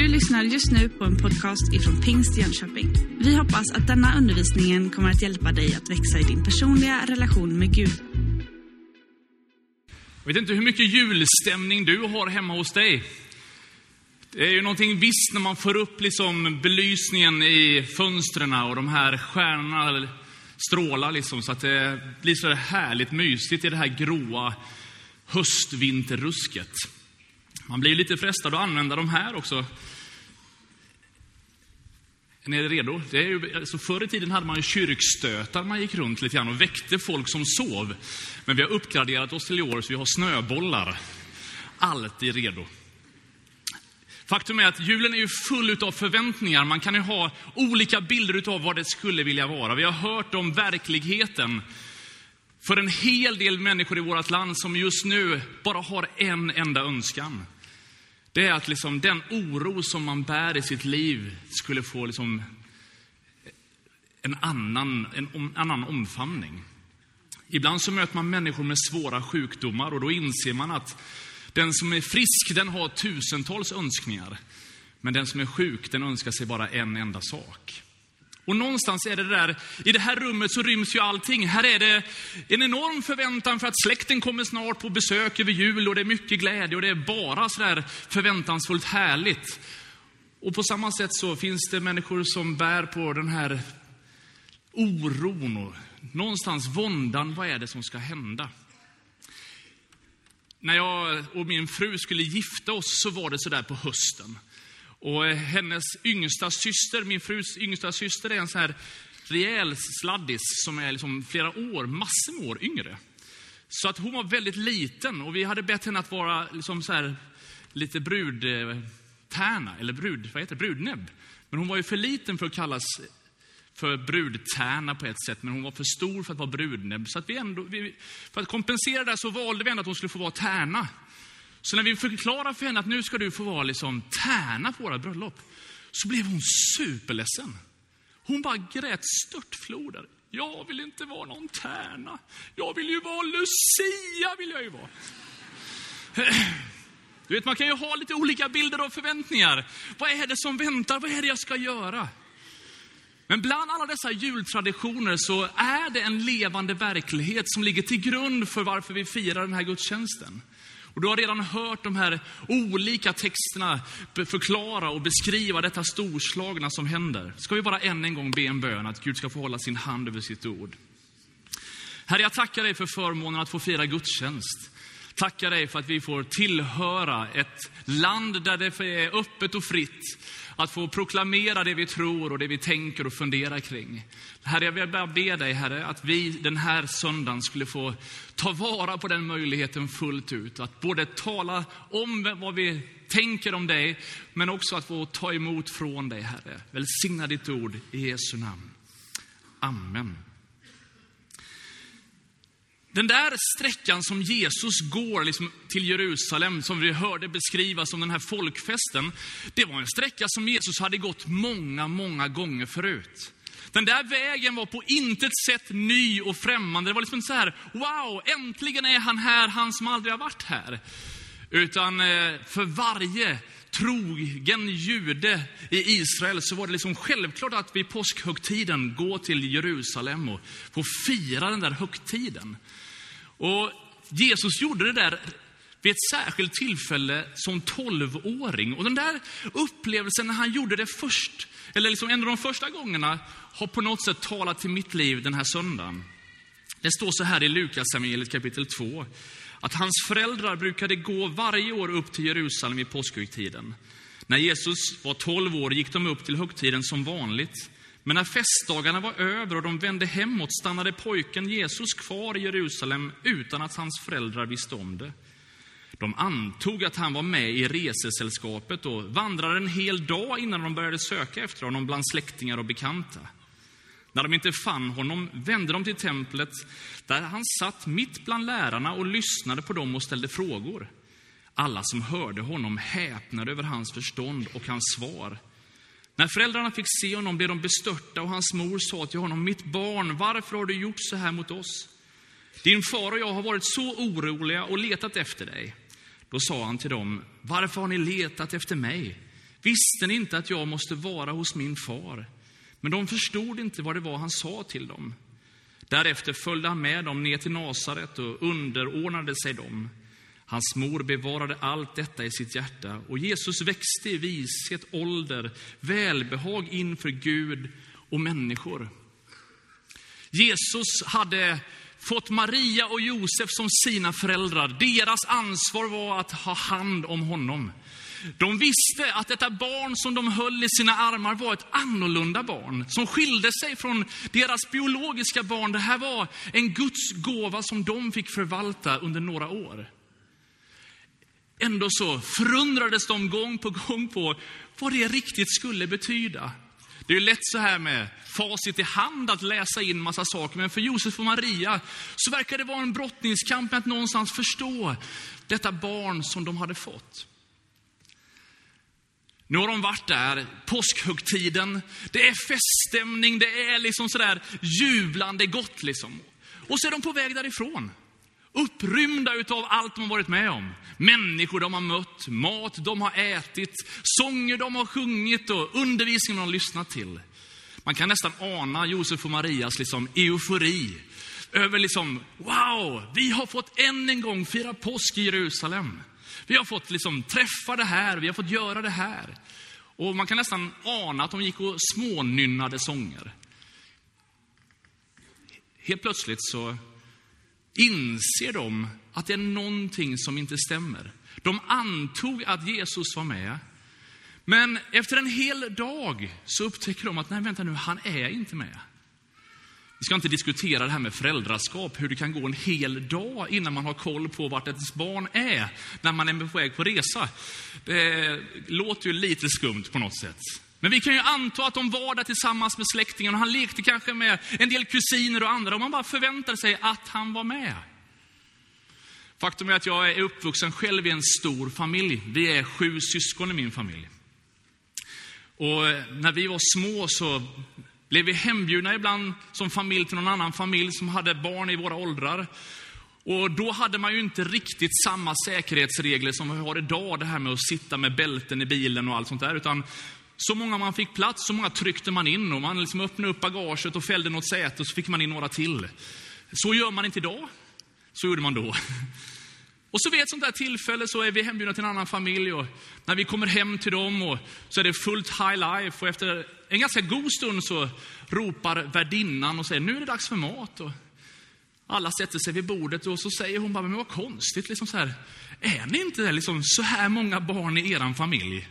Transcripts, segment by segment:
Du lyssnar just nu på en podcast ifrån Pingst Jönköping. Vi hoppas att denna undervisning kommer att hjälpa dig att växa i din personliga relation med Gud. Jag vet inte hur mycket julstämning du har hemma hos dig. Det är ju någonting visst när man får upp liksom belysningen i fönstren och de här stjärnorna strålar liksom, så att det blir så härligt mysigt i det här gråa höstvinterrusket. Man blir lite frestad att använda de här också. Är ni redo? Det är ju, alltså förr i tiden hade man ju kyrkstötar man gick runt lite grann och väckte folk som sov. Men vi har uppgraderat oss till i år så vi har snöbollar. Alltid redo. Faktum är att julen är ju full av förväntningar. Man kan ju ha olika bilder av vad det skulle vilja vara. Vi har hört om verkligheten för en hel del människor i vårt land som just nu bara har en enda önskan. Det är att liksom den oro som man bär i sitt liv skulle få liksom en, annan, en annan omfamning. Ibland så möter man människor med svåra sjukdomar och då inser man att den som är frisk, den har tusentals önskningar. Men den som är sjuk, den önskar sig bara en enda sak. Och någonstans är det där, i det här rummet så ryms ju allting. Här är det en enorm förväntan för att släkten kommer snart på besök över jul och det är mycket glädje och det är bara sådär förväntansfullt härligt. Och på samma sätt så finns det människor som bär på den här oron och någonstans våndan, vad är det som ska hända? När jag och min fru skulle gifta oss så var det sådär på hösten. Och eh, hennes yngsta syster, min frus yngsta syster, är en sån här rejäl sladdis som är liksom flera år, massor med år yngre. Så att hon var väldigt liten och vi hade bett henne att vara liksom så här, lite brudtärna, eh, eller brud, vad heter det, brudnäbb. Men hon var ju för liten för att kallas för brudtärna på ett sätt, men hon var för stor för att vara brudnäbb. Så att vi ändå, vi, för att kompensera det så valde vi ändå att hon skulle få vara tärna. Så när vi förklarade för henne att nu ska du få vara liksom tärna på våra bröllop, så blev hon superledsen. Hon bara grät störtfloder. Jag vill inte vara någon tärna. Jag vill ju vara Lucia, vill jag ju vara. Du vet, man kan ju ha lite olika bilder och förväntningar. Vad är det som väntar? Vad är det jag ska göra? Men bland alla dessa jultraditioner så är det en levande verklighet som ligger till grund för varför vi firar den här gudstjänsten. Och du har redan hört de här olika texterna förklara och beskriva detta storslagna som händer. Ska vi bara än en gång be en bön att Gud ska få hålla sin hand över sitt ord. Herre, jag tackar dig för förmånen att få fira gudstjänst. Tackar dig för att vi får tillhöra ett land där det är öppet och fritt att få proklamera det vi tror och det vi tänker och funderar kring. Herre, jag vill bara be dig, Herre, att vi den här söndagen skulle få ta vara på den möjligheten fullt ut. Att både tala om vad vi tänker om dig, men också att få ta emot från dig, Herre. Välsigna ditt ord i Jesu namn. Amen. Den där sträckan som Jesus går liksom till Jerusalem, som vi hörde beskrivas som den här folkfesten, det var en sträcka som Jesus hade gått många, många gånger förut. Den där vägen var på intet sätt ny och främmande. Det var liksom så här, wow, äntligen är han här, han som aldrig har varit här. Utan eh, för varje trogen jude i Israel så var det liksom självklart att vid påskhögtiden gå till Jerusalem och få fira den där högtiden. Och Jesus gjorde det där vid ett särskilt tillfälle som tolvåring. Och den där upplevelsen när han gjorde det först, eller liksom en av de första gångerna, har på något sätt talat till mitt liv den här söndagen. Det står så här i Lukas kapitel 2, att hans föräldrar brukade gå varje år upp till Jerusalem i påskhögtiden. När Jesus var 12 år gick de upp till högtiden som vanligt. Men när festdagarna var över och de vände hemåt stannade pojken Jesus kvar i Jerusalem utan att hans föräldrar visste om det. De antog att han var med i resesällskapet och vandrade en hel dag innan de började söka efter honom bland släktingar och bekanta. När de inte fann honom vände de till templet där han satt mitt bland lärarna och lyssnade på dem och ställde frågor. Alla som hörde honom häpnade över hans förstånd och hans svar. När föräldrarna fick se honom blev de bestörta och hans mor sa till honom, mitt barn, varför har du gjort så här mot oss? Din far och jag har varit så oroliga och letat efter dig. Då sa han till dem, varför har ni letat efter mig? Visste ni inte att jag måste vara hos min far? Men de förstod inte vad det var han sa till dem. Därefter följde han med dem ner till Nasaret och underordnade sig dem. Hans mor bevarade allt detta i sitt hjärta och Jesus växte i vishet, ålder, välbehag inför Gud och människor. Jesus hade fått Maria och Josef som sina föräldrar. Deras ansvar var att ha hand om honom. De visste att detta barn som de höll i sina armar var ett annorlunda barn, som skilde sig från deras biologiska barn. Det här var en Guds gåva som de fick förvalta under några år. Ändå så förundrades de gång på gång på vad det riktigt skulle betyda. Det är lätt så här med facit i hand att läsa in massa saker, men för Josef och Maria så verkar det vara en brottningskamp med att någonstans förstå detta barn som de hade fått. Nu har de varit där, påskhögtiden, det är feststämning, det är liksom sådär jublande gott liksom. Och så är de på väg därifrån. Upprymda utav allt de har varit med om. Människor de har mött, mat de har ätit, sånger de har sjungit och undervisning de har lyssnat till. Man kan nästan ana Josef och Marias liksom eufori över liksom, wow, vi har fått än en gång fira påsk i Jerusalem. Vi har fått liksom träffa det här, vi har fått göra det här. Och man kan nästan ana att de gick och smånynnade sånger. Helt plötsligt så inser de att det är någonting som inte stämmer. De antog att Jesus var med. Men efter en hel dag så upptäcker de att, nej vänta nu, han är inte med. Vi ska inte diskutera det här med föräldraskap, hur det kan gå en hel dag innan man har koll på vart ens barn är, när man är på väg på resa. Det låter ju lite skumt på något sätt. Men vi kan ju anta att de var där tillsammans med släktingarna. och han lekte kanske med en del kusiner och andra och man bara förväntade sig att han var med. Faktum är att jag är uppvuxen själv i en stor familj. Vi är sju syskon i min familj. Och när vi var små så blev vi hembjudna ibland som familj till någon annan familj som hade barn i våra åldrar. Och då hade man ju inte riktigt samma säkerhetsregler som vi har idag, det här med att sitta med bälten i bilen och allt sånt där, utan så många man fick plats, så många tryckte man in och man liksom öppnade upp bagaget och fällde något säte och så fick man in några till. Så gör man inte idag. Så gjorde man då. Och så vid ett sånt där tillfälle så är vi hembjudna till en annan familj och när vi kommer hem till dem och så är det fullt high life och efter en ganska god stund så ropar värdinnan och säger nu är det dags för mat. Och alla sätter sig vid bordet och så säger hon bara, men vad konstigt, liksom så här, är ni inte liksom så här många barn i eran familj?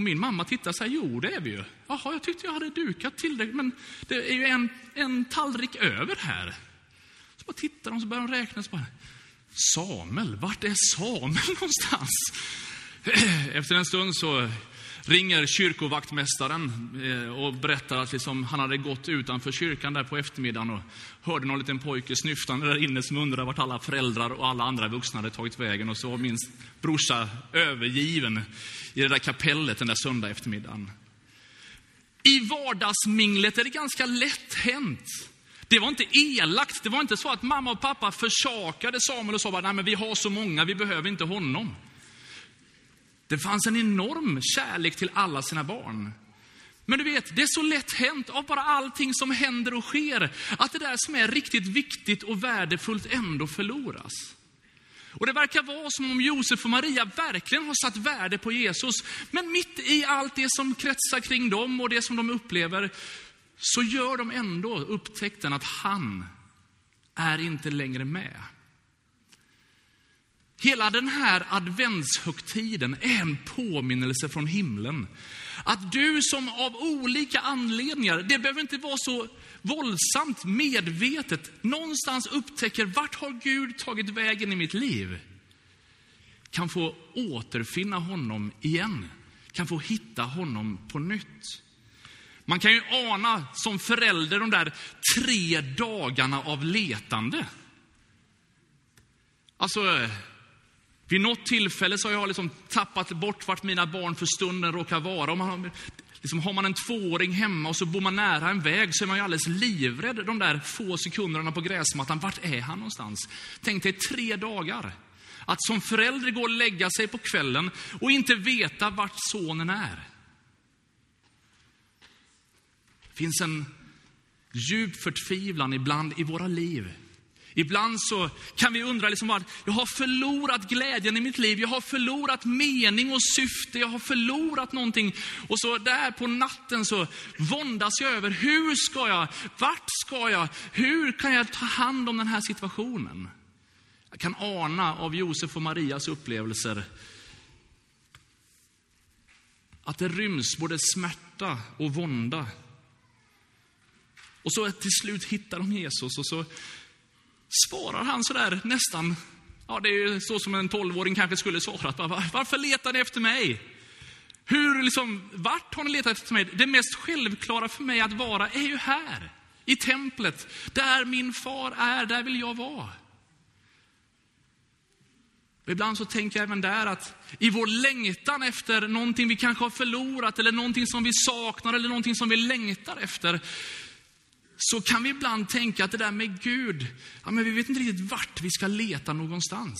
Och min mamma tittar så här, jo det är vi ju. Jaha, jag tyckte jag hade dukat tillräckligt, men det är ju en, en tallrik över här. Så bara tittar de, så börjar de räkna, så bara, Samuel, vart är Samuel någonstans? Efter en stund så ringer kyrkovaktmästaren eh, och berättar att liksom han hade gått utanför kyrkan där på eftermiddagen och hörde någon liten pojke snyftande där inne som undrade vart alla föräldrar och alla andra vuxna hade tagit vägen. Och så var min brorsa övergiven i det där kapellet den där söndag eftermiddagen. I vardagsminglet är det ganska lätt hänt det var inte elakt. Det var inte så att mamma och pappa försakade Samuel och sa, nej men vi har så många, vi behöver inte honom. Det fanns en enorm kärlek till alla sina barn. Men du vet, det är så lätt hänt av bara allting som händer och sker, att det där som är riktigt viktigt och värdefullt ändå förloras. Och det verkar vara som om Josef och Maria verkligen har satt värde på Jesus. Men mitt i allt det som kretsar kring dem och det som de upplever, så gör de ändå upptäckten att han är inte längre med. Hela den här adventshögtiden är en påminnelse från himlen. Att du som av olika anledningar, det behöver inte vara så våldsamt medvetet, någonstans upptäcker vart har Gud tagit vägen i mitt liv? Kan få återfinna honom igen, kan få hitta honom på nytt. Man kan ju ana som förälder de där tre dagarna av letande. Alltså, vid något tillfälle så har jag liksom tappat bort vart mina barn för stunden råkar vara. Om man har, liksom, har man en tvååring hemma och så bor man nära en väg så är man ju alldeles livrädd de där få sekunderna på gräsmattan. Vart är han någonstans? Tänk dig tre dagar. Att som förälder gå och lägga sig på kvällen och inte veta vart sonen är. Det finns en djup förtvivlan ibland i våra liv Ibland så kan vi undra liksom att jag har förlorat glädjen i mitt liv, jag har förlorat mening och syfte, jag har förlorat någonting. Och så där på natten så våndas jag över, hur ska jag, vart ska jag, hur kan jag ta hand om den här situationen? Jag kan ana av Josef och Marias upplevelser att det ryms både smärta och vånda. Och så till slut hittar de Jesus och så svarar han sådär nästan, ja det är så som en tolvåring kanske skulle svarat. Varför letar ni efter mig? Hur, liksom, vart har ni letat efter mig? Det mest självklara för mig att vara är ju här, i templet. Där min far är, där vill jag vara. ibland så tänker jag även där att i vår längtan efter någonting vi kanske har förlorat, eller någonting som vi saknar, eller någonting som vi längtar efter, så kan vi ibland tänka att det där med Gud, ja, men vi vet inte riktigt vart vi ska leta någonstans.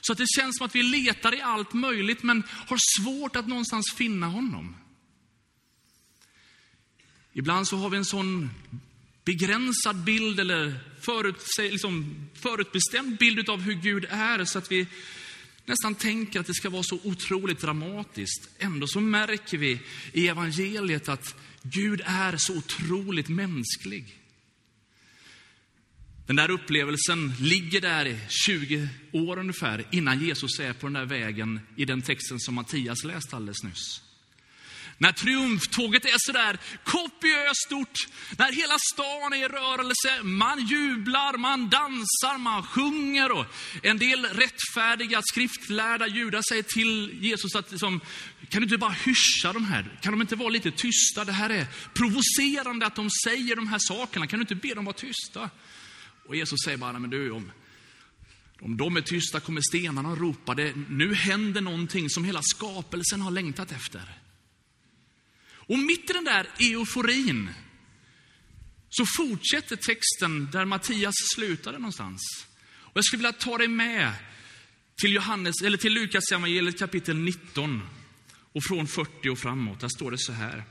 Så att det känns som att vi letar i allt möjligt, men har svårt att någonstans finna honom. Ibland så har vi en sån begränsad bild eller förut, liksom, förutbestämd bild av hur Gud är, så att vi nästan tänker att det ska vara så otroligt dramatiskt. Ändå så märker vi i evangeliet att Gud är så otroligt mänsklig. Den där upplevelsen ligger där i 20 år ungefär innan Jesus är på den där vägen i den texten som Mattias läste alldeles nyss. När triumftåget är sådär kopiöst stort, när hela stan är i rörelse, man jublar, man dansar, man sjunger och en del rättfärdiga skriftlärda judar säger till Jesus att liksom, kan du inte bara hyscha de här? Kan de inte vara lite tysta? Det här är provocerande att de säger de här sakerna. Kan du inte be dem vara tysta? Och Jesus säger bara, men du, om, om de är tysta kommer stenarna att ropa. Det, nu händer någonting som hela skapelsen har längtat efter. Och mitt i den där euforin så fortsätter texten där Mattias slutade någonstans. Och jag skulle vilja ta dig med till, Johannes, eller till Lukas evangeliet kapitel 19 och från 40 och framåt. Där står det så här.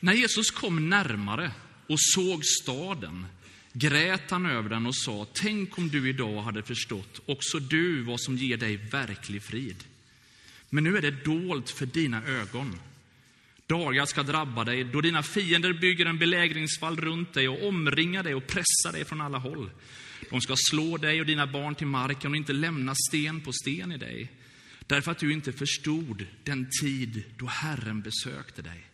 När Jesus kom närmare och såg staden grät han över den och sa, tänk om du idag hade förstått, också du, vad som ger dig verklig frid. Men nu är det dolt för dina ögon. Dagar ska drabba dig då dina fiender bygger en belägringsvall runt dig och omringar dig och pressar dig från alla håll. De ska slå dig och dina barn till marken och inte lämna sten på sten i dig. Därför att du inte förstod den tid då Herren besökte dig.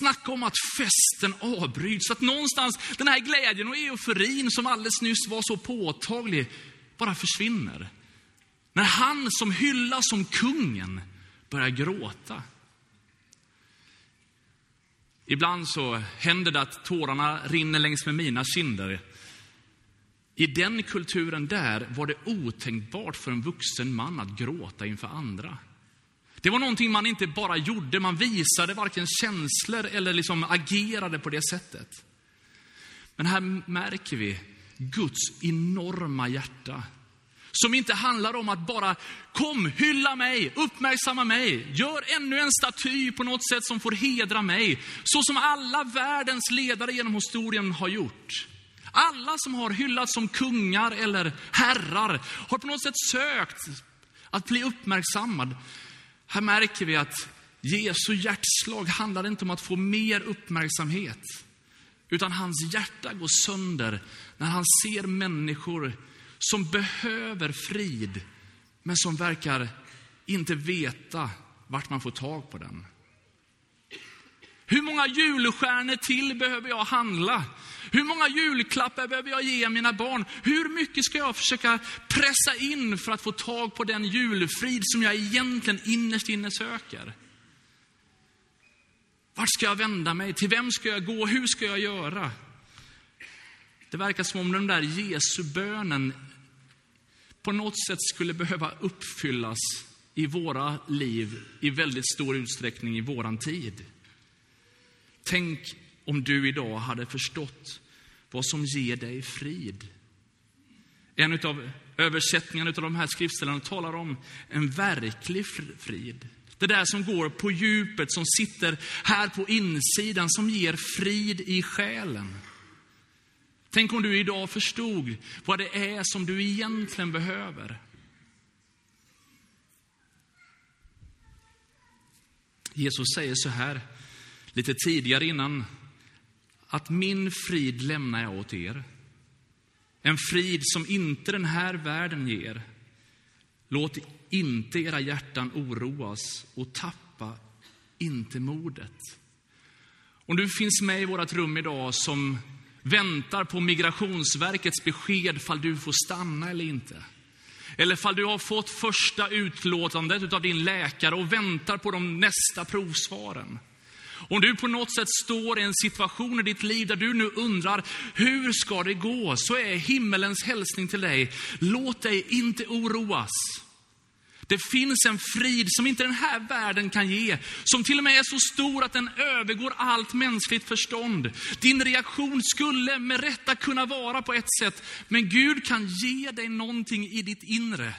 Snacka om att festen avbryts, att någonstans den här glädjen och euforin som alldeles nyss var så påtaglig bara försvinner. När han som hyllas som kungen börjar gråta. Ibland så händer det att tårarna rinner längs med mina kinder. I den kulturen där var det otänkbart för en vuxen man att gråta inför andra. Det var någonting man inte bara gjorde, man visade varken känslor eller liksom agerade på det sättet. Men här märker vi Guds enorma hjärta som inte handlar om att bara, kom, hylla mig, uppmärksamma mig, gör ännu en staty på något sätt som får hedra mig. Så som alla världens ledare genom historien har gjort. Alla som har hyllats som kungar eller herrar har på något sätt sökt att bli uppmärksammad. Här märker vi att Jesu hjärtslag handlar inte om att få mer uppmärksamhet. Utan hans hjärta går sönder när han ser människor som behöver frid, men som verkar inte veta vart man får tag på den. Hur många julstjärnor till behöver jag handla? Hur många julklappar behöver jag ge mina barn? Hur mycket ska jag försöka pressa in för att få tag på den julfrid som jag egentligen innerst inne söker? Vart ska jag vända mig? Till vem ska jag gå? Hur ska jag göra? Det verkar som om den där Jesu bönen på något sätt skulle behöva uppfyllas i våra liv i väldigt stor utsträckning i våran tid. Tänk om du idag hade förstått vad som ger dig frid. En av översättningarna av de här skriftställena talar om en verklig frid. Det där som går på djupet, som sitter här på insidan, som ger frid i själen. Tänk om du idag förstod vad det är som du egentligen behöver. Jesus säger så här, lite tidigare innan, att min frid lämnar jag åt er. En frid som inte den här världen ger. Låt inte era hjärtan oroas och tappa inte modet. Om du finns med i vårt rum idag som väntar på Migrationsverkets besked fall du får stanna eller inte. Eller fall du har fått första utlåtandet av din läkare och väntar på de nästa provsvaren. Om du på något sätt står i en situation i ditt liv där du nu undrar, hur ska det gå? Så är himmelens hälsning till dig, låt dig inte oroas. Det finns en frid som inte den här världen kan ge, som till och med är så stor att den övergår allt mänskligt förstånd. Din reaktion skulle med rätta kunna vara på ett sätt, men Gud kan ge dig någonting i ditt inre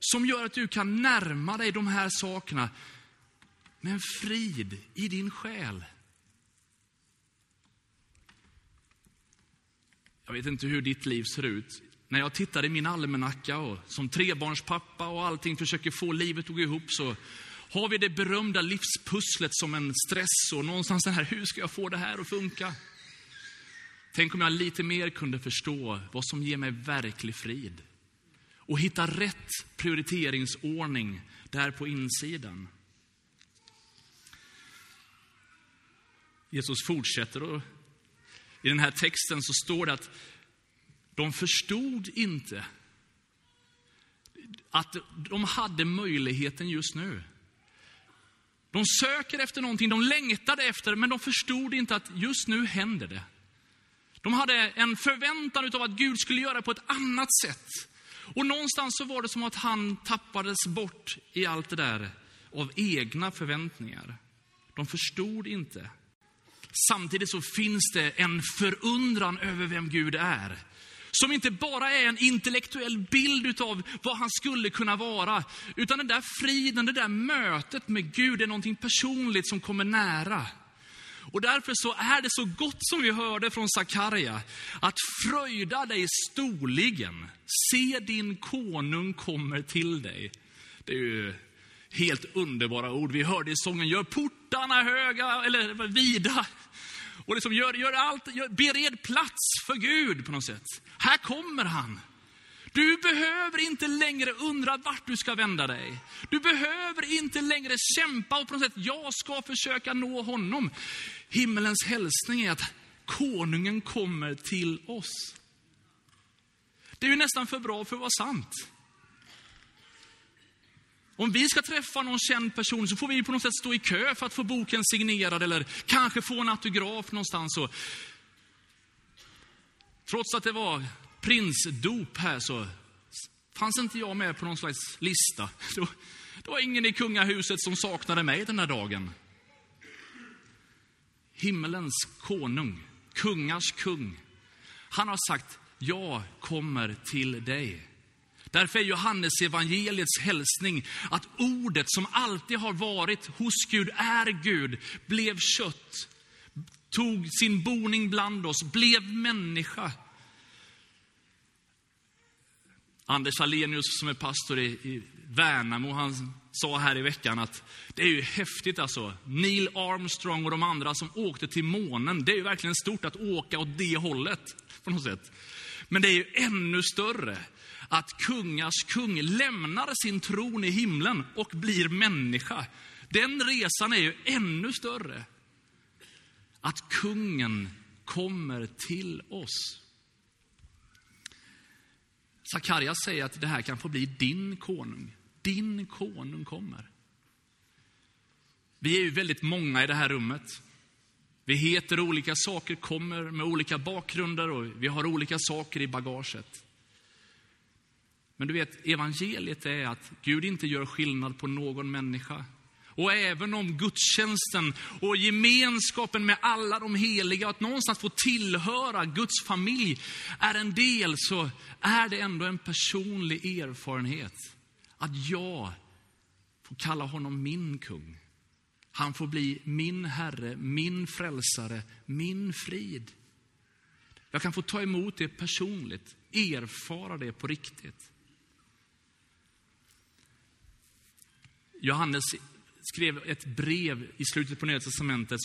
som gör att du kan närma dig de här sakerna med en frid i din själ. Jag vet inte hur ditt liv ser ut när jag tittar i min almanacka och som trebarnspappa och allting försöker få livet att gå ihop så har vi det berömda livspusslet som en stress och någonstans den här, hur ska jag få det här att funka? Tänk om jag lite mer kunde förstå vad som ger mig verklig frid och hitta rätt prioriteringsordning där på insidan. Jesus fortsätter och i den här texten så står det att de förstod inte att de hade möjligheten just nu. De söker efter någonting, de längtade efter, men de förstod inte att just nu händer det. De hade en förväntan av att Gud skulle göra på ett annat sätt. Och någonstans så var det som att han tappades bort i allt det där av egna förväntningar. De förstod inte. Samtidigt så finns det en förundran över vem Gud är. Som inte bara är en intellektuell bild av vad han skulle kunna vara, utan den där friden, det där mötet med Gud är någonting personligt som kommer nära. Och därför så är det så gott som vi hörde från Sakarja, att fröjda dig storligen. Se din konung kommer till dig. Det är ju helt underbara ord. Vi hörde i sången, gör portarna höga, eller vida, och liksom gör, gör allt, gör, bered plats för Gud på något sätt. Här kommer han. Du behöver inte längre undra vart du ska vända dig. Du behöver inte längre kämpa och på något sätt, jag ska försöka nå honom. Himmelens hälsning är att konungen kommer till oss. Det är ju nästan för bra för att vara sant. Om vi ska träffa någon känd person så får vi på något sätt stå i kö för att få boken signerad eller kanske få en autograf någonstans. Och trots att det var prinsdop här så fanns inte jag med på någon slags lista. Det var ingen i kungahuset som saknade mig den här dagen. Himmelens konung, kungars kung. Han har sagt, jag kommer till dig. Därför är Johannes evangeliets hälsning att ordet som alltid har varit hos Gud, är Gud, blev kött, tog sin boning bland oss, blev människa. Anders Alenius som är pastor i, i Värnamo, han sa här i veckan att det är ju häftigt alltså. Neil Armstrong och de andra som åkte till månen, det är ju verkligen stort att åka åt det hållet på något sätt. Men det är ju ännu större att kungars kung lämnar sin tron i himlen och blir människa. Den resan är ju ännu större. Att kungen kommer till oss. Sakarja säger att det här kan få bli din konung. Din konung kommer. Vi är ju väldigt många i det här rummet. Vi heter olika saker, kommer med olika bakgrunder och vi har olika saker i bagaget. Men du vet, evangeliet är att Gud inte gör skillnad på någon människa. Och även om gudstjänsten och gemenskapen med alla de heliga, att någonstans få tillhöra Guds familj är en del, så är det ändå en personlig erfarenhet. Att jag får kalla honom min kung. Han får bli min Herre, min frälsare, min frid. Jag kan få ta emot det personligt, erfara det på riktigt. Johannes skrev ett brev i slutet på Nya Testamentet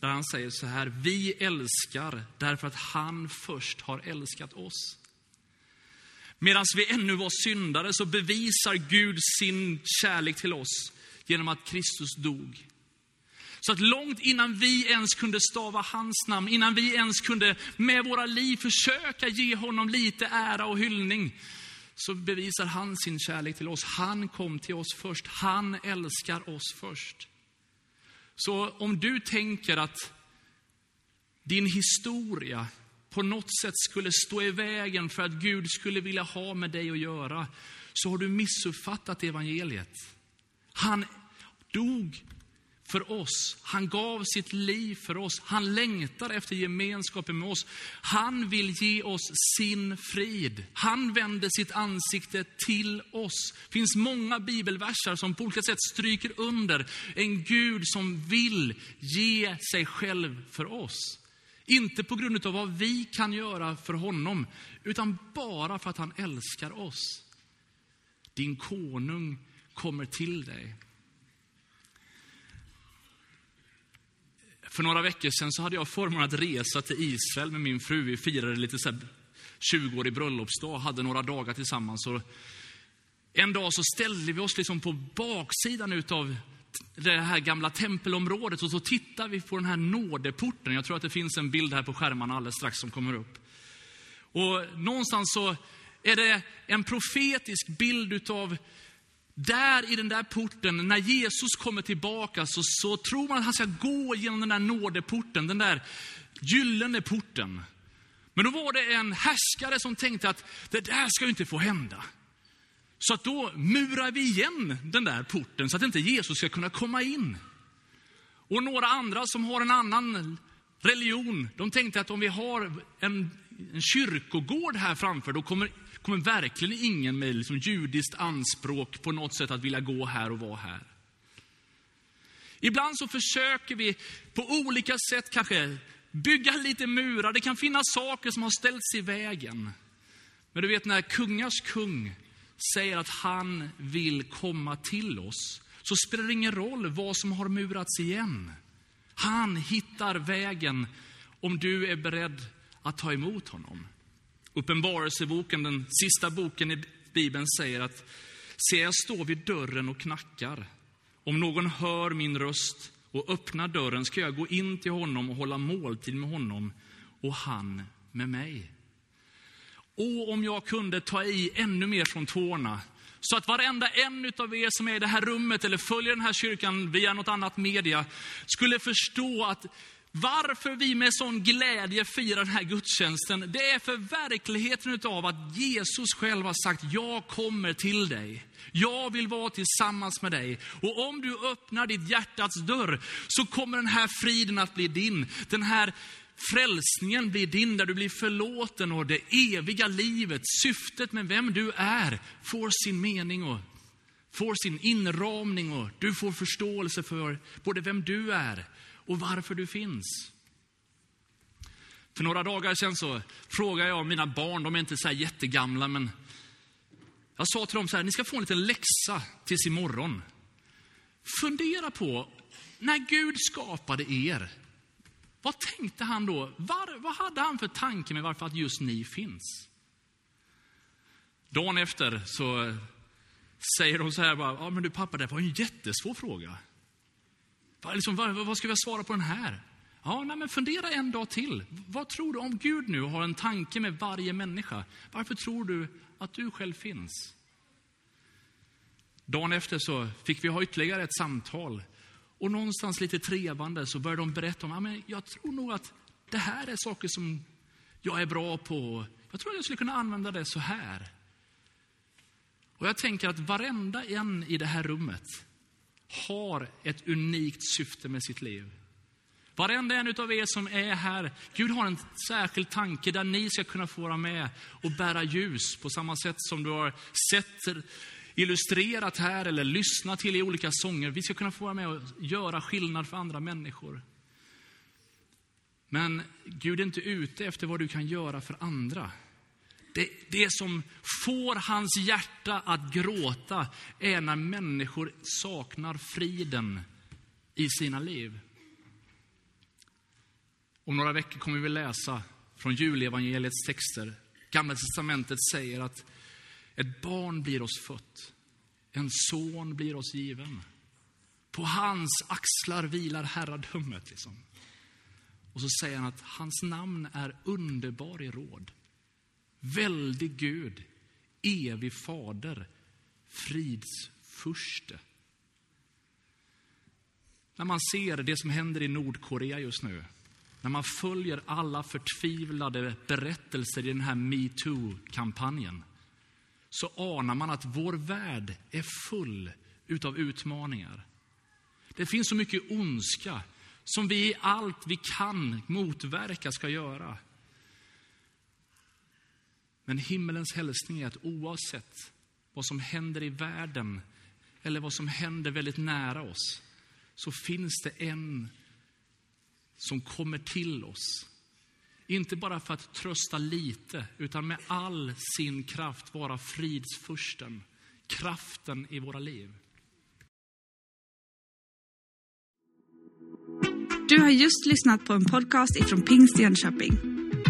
där han säger så här, vi älskar därför att han först har älskat oss. Medan vi ännu var syndare så bevisar Gud sin kärlek till oss genom att Kristus dog. Så att långt innan vi ens kunde stava hans namn, innan vi ens kunde med våra liv försöka ge honom lite ära och hyllning, så bevisar han sin kärlek till oss. Han kom till oss först. Han älskar oss först. Så om du tänker att din historia på något sätt skulle stå i vägen för att Gud skulle vilja ha med dig att göra, så har du missuppfattat evangeliet. Han dog för oss. Han gav sitt liv för oss. Han längtar efter gemenskapen med oss. Han vill ge oss sin frid. Han vänder sitt ansikte till oss. Det finns många bibelversar som på olika sätt stryker under en Gud som vill ge sig själv för oss. Inte på grund av vad vi kan göra för honom, utan bara för att han älskar oss. Din konung kommer till dig. För några veckor sedan så hade jag förmånen att resa till Israel med min fru. Vi firade lite så 20-årig bröllopsdag, hade några dagar tillsammans. Och en dag så ställde vi oss liksom på baksidan utav det här gamla tempelområdet och så tittar vi på den här nådeporten. Jag tror att det finns en bild här på skärmarna alldeles strax som kommer upp. Och någonstans så är det en profetisk bild utav där i den där porten, när Jesus kommer tillbaka, så, så tror man att han ska gå genom den där nådeporten, den där gyllene porten. Men då var det en härskare som tänkte att det där ska ju inte få hända. Så att då murar vi igen den där porten så att inte Jesus ska kunna komma in. Och några andra som har en annan religion, de tänkte att om vi har en, en kyrkogård här framför, då kommer kommer verkligen ingen med liksom judiskt anspråk på något sätt att vilja gå här och vara här. Ibland så försöker vi på olika sätt kanske bygga lite murar. Det kan finnas saker som har ställts i vägen. Men du vet när kungars kung säger att han vill komma till oss, så spelar det ingen roll vad som har murats igen. Han hittar vägen om du är beredd att ta emot honom. Uppenbarelseboken, den sista boken i Bibeln, säger att se, jag står vid dörren och knackar. Om någon hör min röst och öppnar dörren ska jag gå in till honom och hålla måltid med honom och han med mig. Och om jag kunde ta i ännu mer från tårna så att varenda en av er som är i det här rummet eller följer den här kyrkan via något annat media skulle förstå att varför vi med sån glädje firar den här gudstjänsten, det är för verkligheten av att Jesus själv har sagt, jag kommer till dig. Jag vill vara tillsammans med dig. Och om du öppnar ditt hjärtats dörr så kommer den här friden att bli din. Den här frälsningen blir din, där du blir förlåten och det eviga livet, syftet med vem du är, får sin mening och får sin inramning och du får förståelse för både vem du är och varför du finns. För några dagar sedan så frågade jag mina barn, de är inte så här jättegamla, men jag sa till dem så här, ni ska få en liten läxa tills imorgon. Fundera på, när Gud skapade er, vad tänkte han då? Var, vad hade han för tanke med varför att just ni finns? Dagen efter så säger de så här, bara, ja men du pappa, det var en jättesvår fråga. Liksom, vad, vad ska vi svara på den här? Ja, nej, men fundera en dag till. Vad tror du om Gud nu har en tanke med varje människa? Varför tror du att du själv finns? Dagen efter så fick vi ha ytterligare ett samtal. Och någonstans lite trevande så började de berätta om, ja, men jag tror nog att det här är saker som jag är bra på. Jag tror att jag skulle kunna använda det så här. Och jag tänker att varenda en i det här rummet har ett unikt syfte med sitt liv. Varenda en av er som är här, Gud har en särskild tanke där ni ska kunna få vara med och bära ljus på samma sätt som du har sett illustrerat här eller lyssnat till i olika sånger. Vi ska kunna få vara med och göra skillnad för andra människor. Men Gud är inte ute efter vad du kan göra för andra. Det, det som får hans hjärta att gråta är när människor saknar friden i sina liv. Om några veckor kommer vi läsa från julevangeliets texter. Gamla testamentet säger att ett barn blir oss fött, en son blir oss given. På hans axlar vilar herradömet. Liksom. Och så säger han att hans namn är underbar i råd, väldig Gud, evig fader, frids furste. När man ser det som händer i Nordkorea just nu, när man följer alla förtvivlade berättelser i den här metoo-kampanjen, så anar man att vår värld är full utav utmaningar. Det finns så mycket ondska som vi i allt vi kan motverka ska göra. Men himmelens hälsning är att oavsett vad som händer i världen eller vad som händer väldigt nära oss, så finns det en som kommer till oss. Inte bara för att trösta lite, utan med all sin kraft vara fridsfursten, kraften i våra liv. Du har just lyssnat på en podcast ifrån Pingst Jönköping.